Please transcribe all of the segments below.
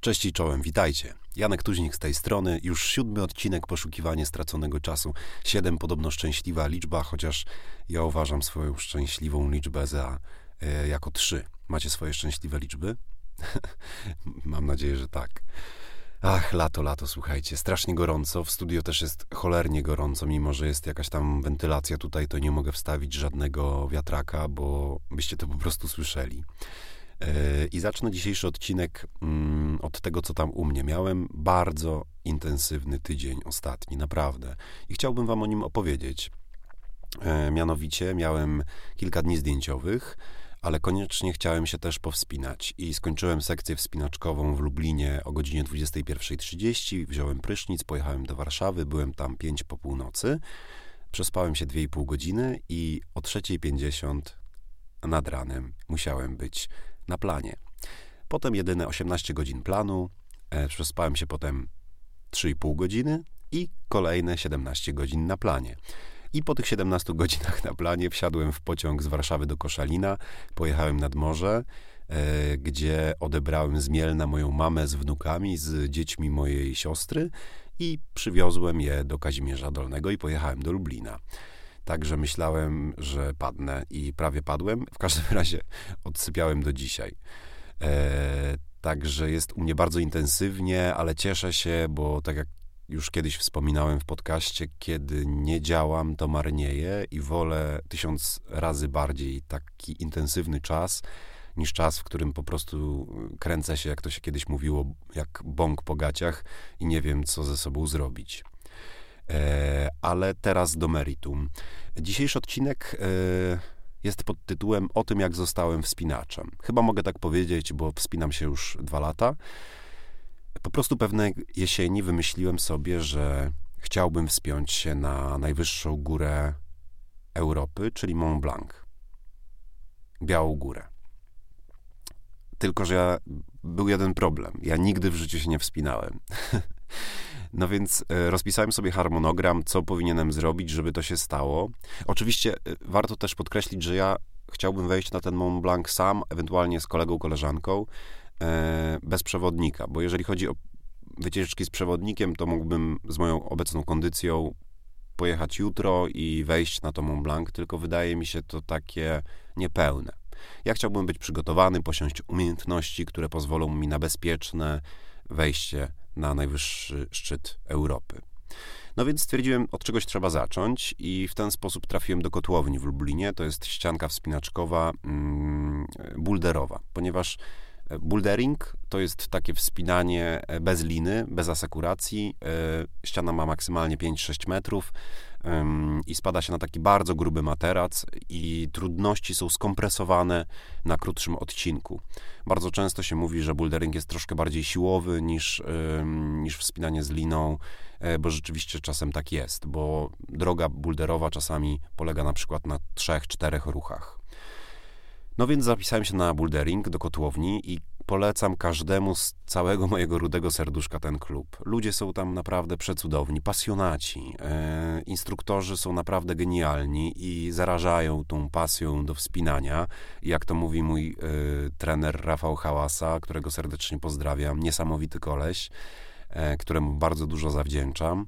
Cześć i czołem, witajcie. Janek Tuźnik z tej strony. Już siódmy odcinek Poszukiwanie straconego czasu. Siedem podobno szczęśliwa liczba, chociaż ja uważam swoją szczęśliwą liczbę za e, jako trzy. Macie swoje szczęśliwe liczby? Mam nadzieję, że tak. Ach, lato, lato, słuchajcie, strasznie gorąco. W studio też jest cholernie gorąco, mimo że jest jakaś tam wentylacja tutaj, to nie mogę wstawić żadnego wiatraka, bo byście to po prostu słyszeli. I zacznę dzisiejszy odcinek mm, od tego, co tam u mnie. Miałem bardzo intensywny tydzień ostatni, naprawdę. I chciałbym Wam o nim opowiedzieć. E, mianowicie miałem kilka dni zdjęciowych, ale koniecznie chciałem się też powspinać. I skończyłem sekcję wspinaczkową w Lublinie o godzinie 21.30. Wziąłem prysznic, pojechałem do Warszawy, byłem tam 5 po północy. Przespałem się 2,5 godziny i o 3.50 nad ranem musiałem być na planie. Potem jedyne 18 godzin planu, e, przespałem się potem 3,5 godziny i kolejne 17 godzin na planie. I po tych 17 godzinach na planie wsiadłem w pociąg z Warszawy do Koszalina, pojechałem nad morze, e, gdzie odebrałem z Mielna moją mamę z wnukami, z dziećmi mojej siostry i przywiozłem je do Kazimierza Dolnego i pojechałem do Lublina. Także myślałem, że padnę i prawie padłem. W każdym razie odsypiałem do dzisiaj. E, także jest u mnie bardzo intensywnie, ale cieszę się, bo tak jak już kiedyś wspominałem w podcaście, kiedy nie działam, to marnieję i wolę tysiąc razy bardziej taki intensywny czas niż czas, w którym po prostu kręcę się, jak to się kiedyś mówiło, jak bąk po gaciach i nie wiem, co ze sobą zrobić. Ale teraz do meritum. Dzisiejszy odcinek e, jest pod tytułem O tym, jak zostałem wspinaczem. Chyba mogę tak powiedzieć, bo wspinam się już dwa lata. Po prostu pewnej jesieni wymyśliłem sobie, że chciałbym wspiąć się na najwyższą górę Europy, czyli Mont Blanc. Białą Górę. Tylko, że ja, był jeden problem. Ja nigdy w życiu się nie wspinałem. No więc e, rozpisałem sobie harmonogram, co powinienem zrobić, żeby to się stało. Oczywiście e, warto też podkreślić, że ja chciałbym wejść na ten Mont Blanc sam, ewentualnie z kolegą, koleżanką, e, bez przewodnika, bo jeżeli chodzi o wycieczki z przewodnikiem, to mógłbym z moją obecną kondycją pojechać jutro i wejść na to Mont Blanc, tylko wydaje mi się to takie niepełne. Ja chciałbym być przygotowany, posiąść umiejętności, które pozwolą mi na bezpieczne wejście na najwyższy szczyt Europy. No więc stwierdziłem, od czegoś trzeba zacząć i w ten sposób trafiłem do kotłowni w Lublinie. To jest ścianka wspinaczkowa mm, bulderowa, ponieważ e, Bouldering to jest takie wspinanie e, bez liny, bez asekuracji. E, ściana ma maksymalnie 5-6 metrów i spada się na taki bardzo gruby materac i trudności są skompresowane na krótszym odcinku. Bardzo często się mówi, że bouldering jest troszkę bardziej siłowy niż, niż wspinanie z liną, e, bo rzeczywiście czasem tak jest, bo droga boulderowa czasami polega na przykład na trzech, czterech ruchach. No więc zapisałem się na bouldering do kotłowni i polecam każdemu z całego mojego rudego serduszka ten klub. Ludzie są tam naprawdę przecudowni, pasjonaci. E, instruktorzy są naprawdę genialni i zarażają tą pasją do wspinania. Jak to mówi mój e, trener Rafał Hałasa, którego serdecznie pozdrawiam, niesamowity koleś, e, któremu bardzo dużo zawdzięczam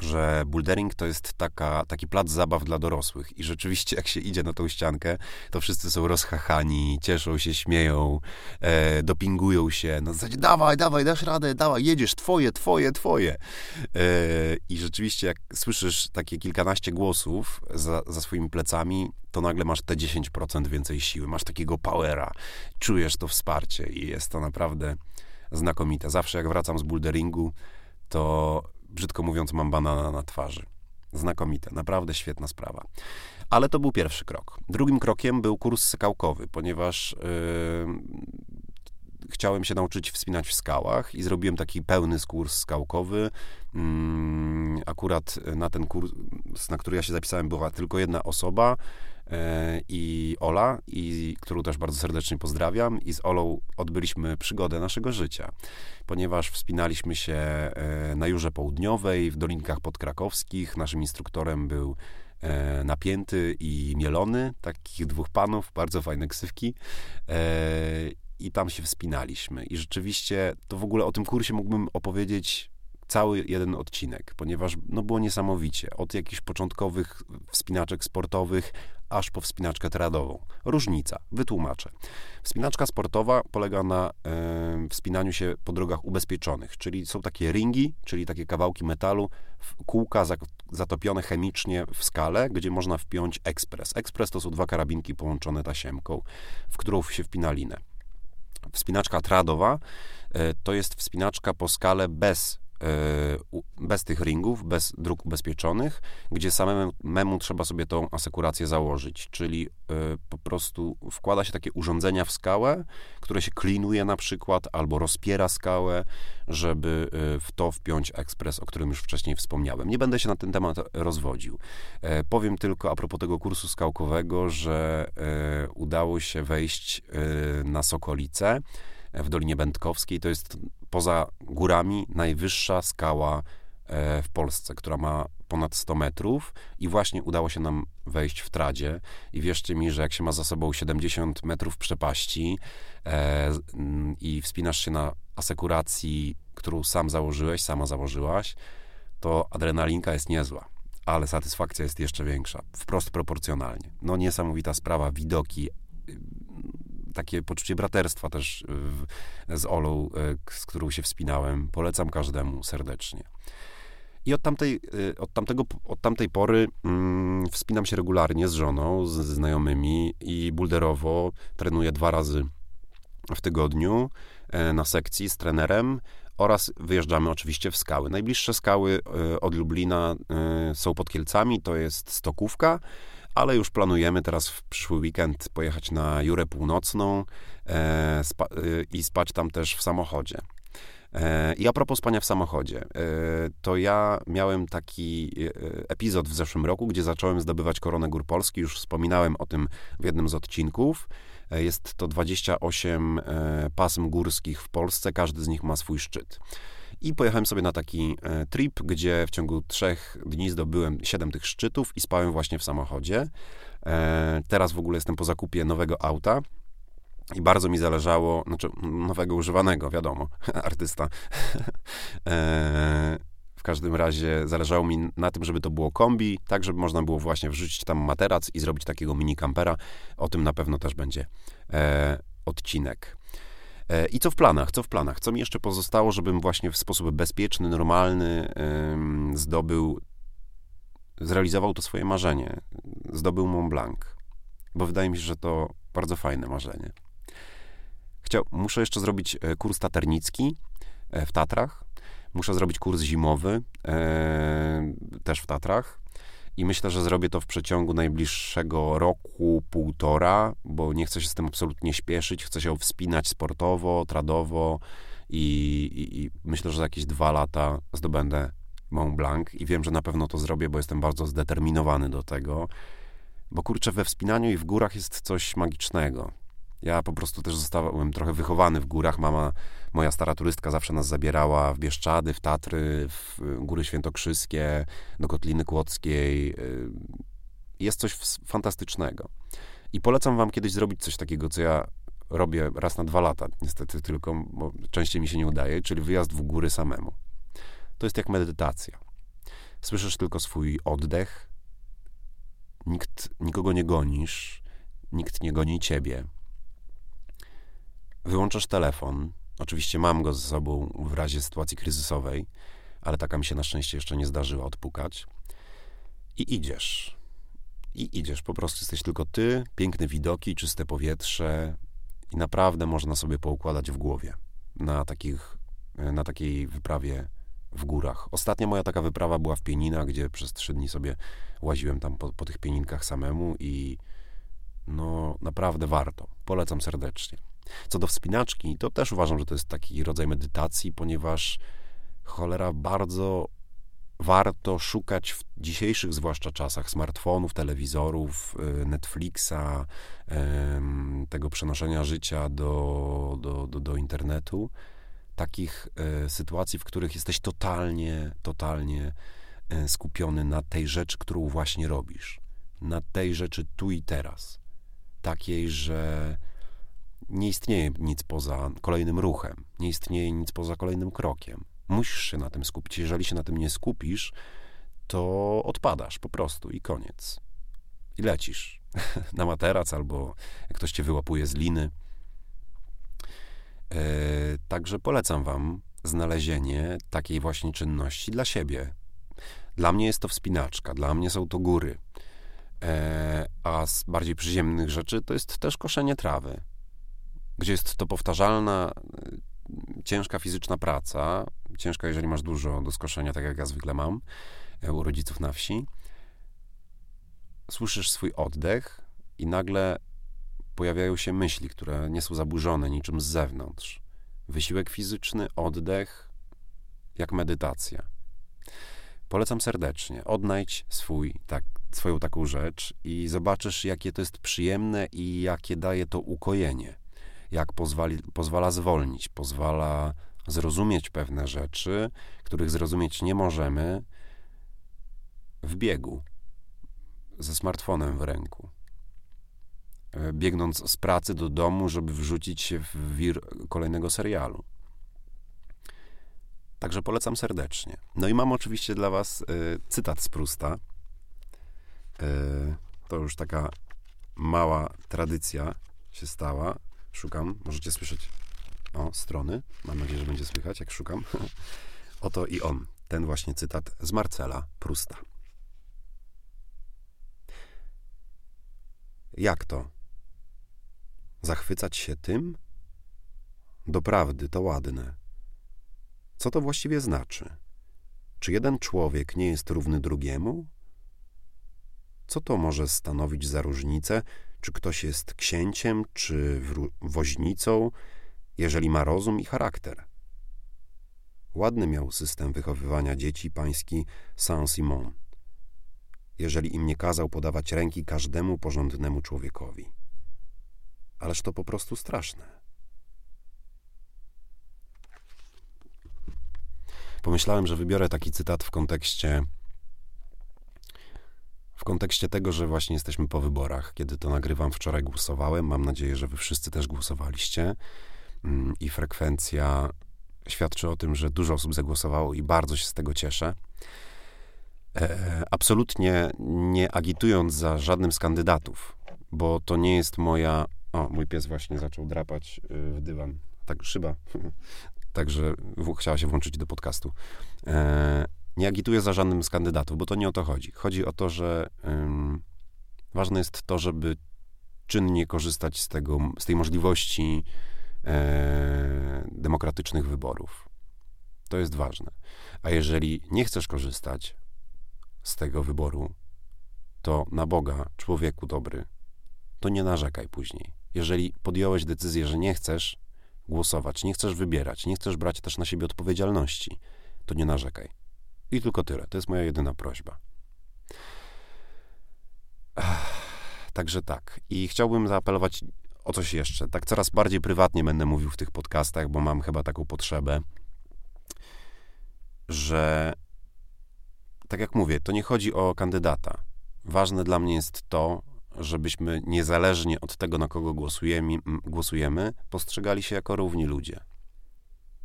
że bouldering to jest taka, taki plac zabaw dla dorosłych i rzeczywiście jak się idzie na tą ściankę, to wszyscy są rozchachani, cieszą się, śmieją, e, dopingują się, na zasadzie dawaj, dawaj, dasz radę, dawaj, jedziesz, twoje, twoje, twoje. E, I rzeczywiście jak słyszysz takie kilkanaście głosów za, za swoimi plecami, to nagle masz te 10% więcej siły, masz takiego powera, czujesz to wsparcie i jest to naprawdę znakomite. Zawsze jak wracam z boulderingu, to brzydko mówiąc, mam banana na twarzy. Znakomite, naprawdę świetna sprawa. Ale to był pierwszy krok. Drugim krokiem był kurs skałkowy, ponieważ yy, chciałem się nauczyć wspinać w skałach i zrobiłem taki pełny kurs skałkowy. Yy, akurat na ten kurs, na który ja się zapisałem, była tylko jedna osoba i Ola, i, którą też bardzo serdecznie pozdrawiam. I z Olą odbyliśmy przygodę naszego życia ponieważ wspinaliśmy się e, na Jurze Południowej, w Dolinkach Podkrakowskich. Naszym instruktorem był e, Napięty i Mielony, takich dwóch panów, bardzo fajne ksywki. E, i tam się wspinaliśmy. I rzeczywiście to w ogóle o tym kursie mógłbym opowiedzieć cały jeden odcinek, ponieważ no, było niesamowicie. Od jakichś początkowych wspinaczek sportowych, aż po wspinaczkę tradową. Różnica, wytłumaczę. Wspinaczka sportowa polega na e, wspinaniu się po drogach ubezpieczonych, czyli są takie ringi, czyli takie kawałki metalu, kółka zatopione chemicznie w skale, gdzie można wpiąć ekspres. Ekspres to są dwa karabinki połączone tasiemką, w którą się wpina linę. Wspinaczka tradowa e, to jest wspinaczka po skale bez bez tych ringów, bez dróg ubezpieczonych, gdzie samemu trzeba sobie tą asekurację założyć, czyli e, po prostu wkłada się takie urządzenia w skałę, które się klinuje na przykład, albo rozpiera skałę, żeby e, w to wpiąć ekspres, o którym już wcześniej wspomniałem. Nie będę się na ten temat rozwodził. Powiem tylko a propos tego kursu skałkowego, że udało się wejść na Sokolice, w Dolinie Będkowskiej. To jest poza górami najwyższa skała e, w Polsce, która ma ponad 100 metrów. I właśnie udało się nam wejść w tradzie. I wierzcie mi, że jak się ma za sobą 70 metrów przepaści e, i wspinasz się na asekuracji, którą sam założyłeś, sama założyłaś, to adrenalinka jest niezła, ale satysfakcja jest jeszcze większa, wprost proporcjonalnie. No niesamowita sprawa, widoki, takie poczucie braterstwa też z Olą, e, z którą się wspinałem. Polecam każdemu serdecznie. I od tamtej, e, od tamtego, od tamtej pory mm, wspinam się regularnie z żoną, z, z znajomymi i bulderowo trenuję dwa razy w tygodniu e, na sekcji z trenerem oraz wyjeżdżamy oczywiście w skały. Najbliższe skały od Lublina są pod Kielcami, to jest Stokówka, ale już planujemy teraz w przyszły weekend pojechać na Jurę Północną e, spa, e, i spać tam też w samochodzie. E, I a propos spania w samochodzie, e, to ja miałem taki e, epizod w zeszłym roku, gdzie zacząłem zdobywać koronę gór Polski. Już wspominałem o tym w jednym z odcinków. E, jest to 28 pasm górskich w Polsce, każdy z nich ma swój szczyt. I pojechałem sobie na taki e, trip, gdzie w ciągu trzech dni zdobyłem siedem tych szczytów i spałem właśnie w samochodzie. E, teraz w ogóle jestem po zakupie nowego auta. I bardzo mi zależało, znaczy nowego używanego, wiadomo, artysta. E, w każdym razie zależało mi na tym, żeby to było kombi, tak żeby można było właśnie wrzucić tam materac i zrobić takiego mini kampera. O tym na pewno też będzie odcinek. E, I co w planach? Co w planach? Co mi jeszcze pozostało, żebym właśnie w sposób bezpieczny, normalny zdobył, zrealizował to swoje marzenie. Zdobył Mont Blanc. Bo wydaje mi się, że to bardzo fajne marzenie. Chciał, muszę jeszcze zrobić e, kurs taternicki e, w Tatrach. Muszę zrobić kurs zimowy też w Tatrach. I myślę, że zrobię to w przeciągu najbliższego roku, półtora, bo nie chcę się z tym absolutnie śpieszyć. Chcę się wspinać sportowo, tradowo i, i, i myślę, że za jakieś dwa lata zdobędę Mont Blanc i wiem, że na pewno to zrobię, bo jestem bardzo zdeterminowany do tego. Bo kurczę, we wspinaniu i w górach jest coś magicznego. Ja po prostu też zostałem trochę wychowany w górach. Mama, moja stara turystka, zawsze nas zabierała w Bieszczady, w Tatry, w Góry Świętokrzyskie, do Kotliny Kłodzkiej. Y, jest coś fantastycznego. I polecam wam kiedyś zrobić coś takiego, co ja robię raz na dwa lata, niestety tylko, bo częściej mi się nie udaje, czyli wyjazd w góry samemu. To jest jak medytacja. Słyszysz tylko swój oddech, nikt, nikogo nie gonisz, nikt nie goni ciebie wyłączasz telefon. Oczywiście mam go ze sobą w razie sytuacji kryzysowej, ale taka mi się na szczęście jeszcze nie zdarzyła odpukać. I idziesz. I idziesz. Po prostu jesteś tylko ty, piękne widoki, czyste powietrze i naprawdę można sobie poukładać w głowie na, takich, na takiej wyprawie w górach. Ostatnia moja taka wyprawa była w Pieninach, gdzie przez trzy dni sobie łaziłem tam po, po tych pieninkach samemu i no naprawdę warto. Polecam serdecznie. Co do wspinaczki, to też uważam, że to jest taki rodzaj medytacji, ponieważ cholera bardzo warto szukać w dzisiejszych zwłaszcza czasach smartfonów, telewizorów, y, Netflixa, tego przenoszenia życia do, do, do, do internetu, takich e, sytuacji, w których jesteś totalnie, totalnie e, skupiony na tej rzeczy, którą właśnie robisz. Na tej rzeczy tu i teraz. Takiej, że nie istnieje nic poza kolejnym ruchem, nie istnieje nic poza kolejnym krokiem. Musisz się na tym skupić. Jeżeli się na tym nie skupisz, to odpadasz po prostu i koniec. I lecisz na materac albo jak ktoś cię wyłapuje z liny. E, także polecam wam znalezienie takiej właśnie czynności dla siebie. Dla mnie jest to wspinaczka, dla mnie są to góry. E, a z bardziej przyziemnych rzeczy to jest też koszenie trawy, gdzie jest to powtarzalna, e, ciężka fizyczna praca, ciężka, jeżeli masz dużo do skoszenia, tak jak ja zwykle mam e, u rodziców na wsi. Słyszysz swój oddech i nagle pojawiają się myśli, które nie są zaburzone niczym z zewnątrz. Wysiłek fizyczny, oddech, jak medytacja. Polecam serdecznie. Odnajdź swój, tak, swoją taką rzecz i zobaczysz, jakie to jest przyjemne i jakie daje to ukojenie. Jak pozwali, pozwala zwolnić, pozwala zrozumieć pewne rzeczy, których zrozumieć nie możemy w biegu, ze smartfonem w ręku. E, biegnąc z pracy do domu, żeby wrzucić się w wir kolejnego serialu. Także polecam serdecznie. No i mam oczywiście dla Was y, cytat z Prusta. Y, to już taka mała tradycja się stała. Szukam, możecie słyszeć o strony. Mam nadzieję, że będzie słychać, jak szukam. Oto i on. Ten właśnie cytat z Marcela Prusta. Jak to? Zachwycać się tym? Doprawdy to ładne co to właściwie znaczy? Czy jeden człowiek nie jest równy drugiemu? Co to może stanowić za różnicę, czy ktoś jest księciem, czy woźnicą, jeżeli ma rozum i charakter? Ładny miał system wychowywania dzieci pański Saint-Simon, jeżeli im nie kazał podawać ręki każdemu porządnemu człowiekowi. Ależ to po prostu straszne. pomyślałem, że wybiorę taki cytat w kontekście kontekście tego, że właśnie jesteśmy po wyborach. Kiedy to nagrywam, wczoraj głosowałem. Mam nadzieję, że wy wszyscy też głosowaliście. Mm, I frekwencja świadczy o tym, że dużo osób zagłosowało i bardzo się z tego cieszę. E, absolutnie nie agitując za żadnym z kandydatów, bo to nie jest moja. O, mój pies właśnie zaczął drapać y, w dywan. Tak, szyba. także chciała się włączyć do podcastu. E, nie agituję za żadnym z kandydatów, bo to nie o to chodzi. Chodzi o to, że ważne jest to, żeby czynnie korzystać z, tego, z tej możliwości e, demokratycznych wyborów. To jest ważne. A jeżeli nie chcesz korzystać z tego wyboru, to na Boga, człowieku dobry, to nie narzekaj później. Jeżeli podjąłeś decyzję, że nie chcesz, głosować, nie chcesz wybierać, nie chcesz brać też na siebie odpowiedzialności, to nie narzekaj. I tylko tyle. To jest moja jedyna prośba. Także tak. I chciałbym zaapelować o coś jeszcze. Tak coraz bardziej prywatnie będę mówił w tych podcastach, bo mam chyba taką potrzebę, że tak jak mówię, to nie chodzi o kandydata. Ważne dla mnie jest to, żebyśmy niezależnie od tego, na kogo głosujemy, głosujemy, postrzegali się jako równi ludzie.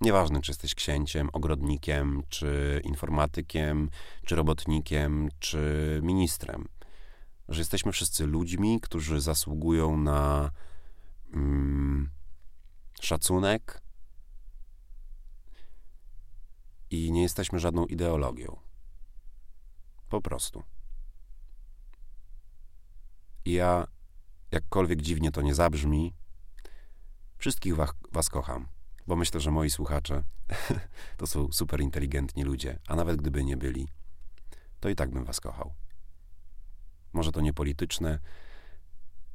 Nieważne, czy jesteś księciem, ogrodnikiem, czy informatykiem, czy robotnikiem, czy ministrem. Że jesteśmy wszyscy ludźmi, którzy zasługują na mm, szacunek i nie jesteśmy żadną ideologią. Po prostu. I ja, jakkolwiek dziwnie to nie zabrzmi, wszystkich was, was kocham, bo myślę, że moi słuchacze to są super inteligentni ludzie, a nawet gdyby nie byli, to i tak bym was kochał. Może to niepolityczne,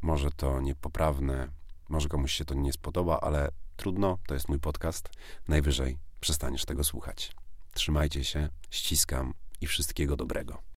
może to niepoprawne, może komuś się to nie spodoba, ale trudno, to jest mój podcast. Najwyżej przestaniesz tego słuchać. Trzymajcie się, ściskam i wszystkiego dobrego.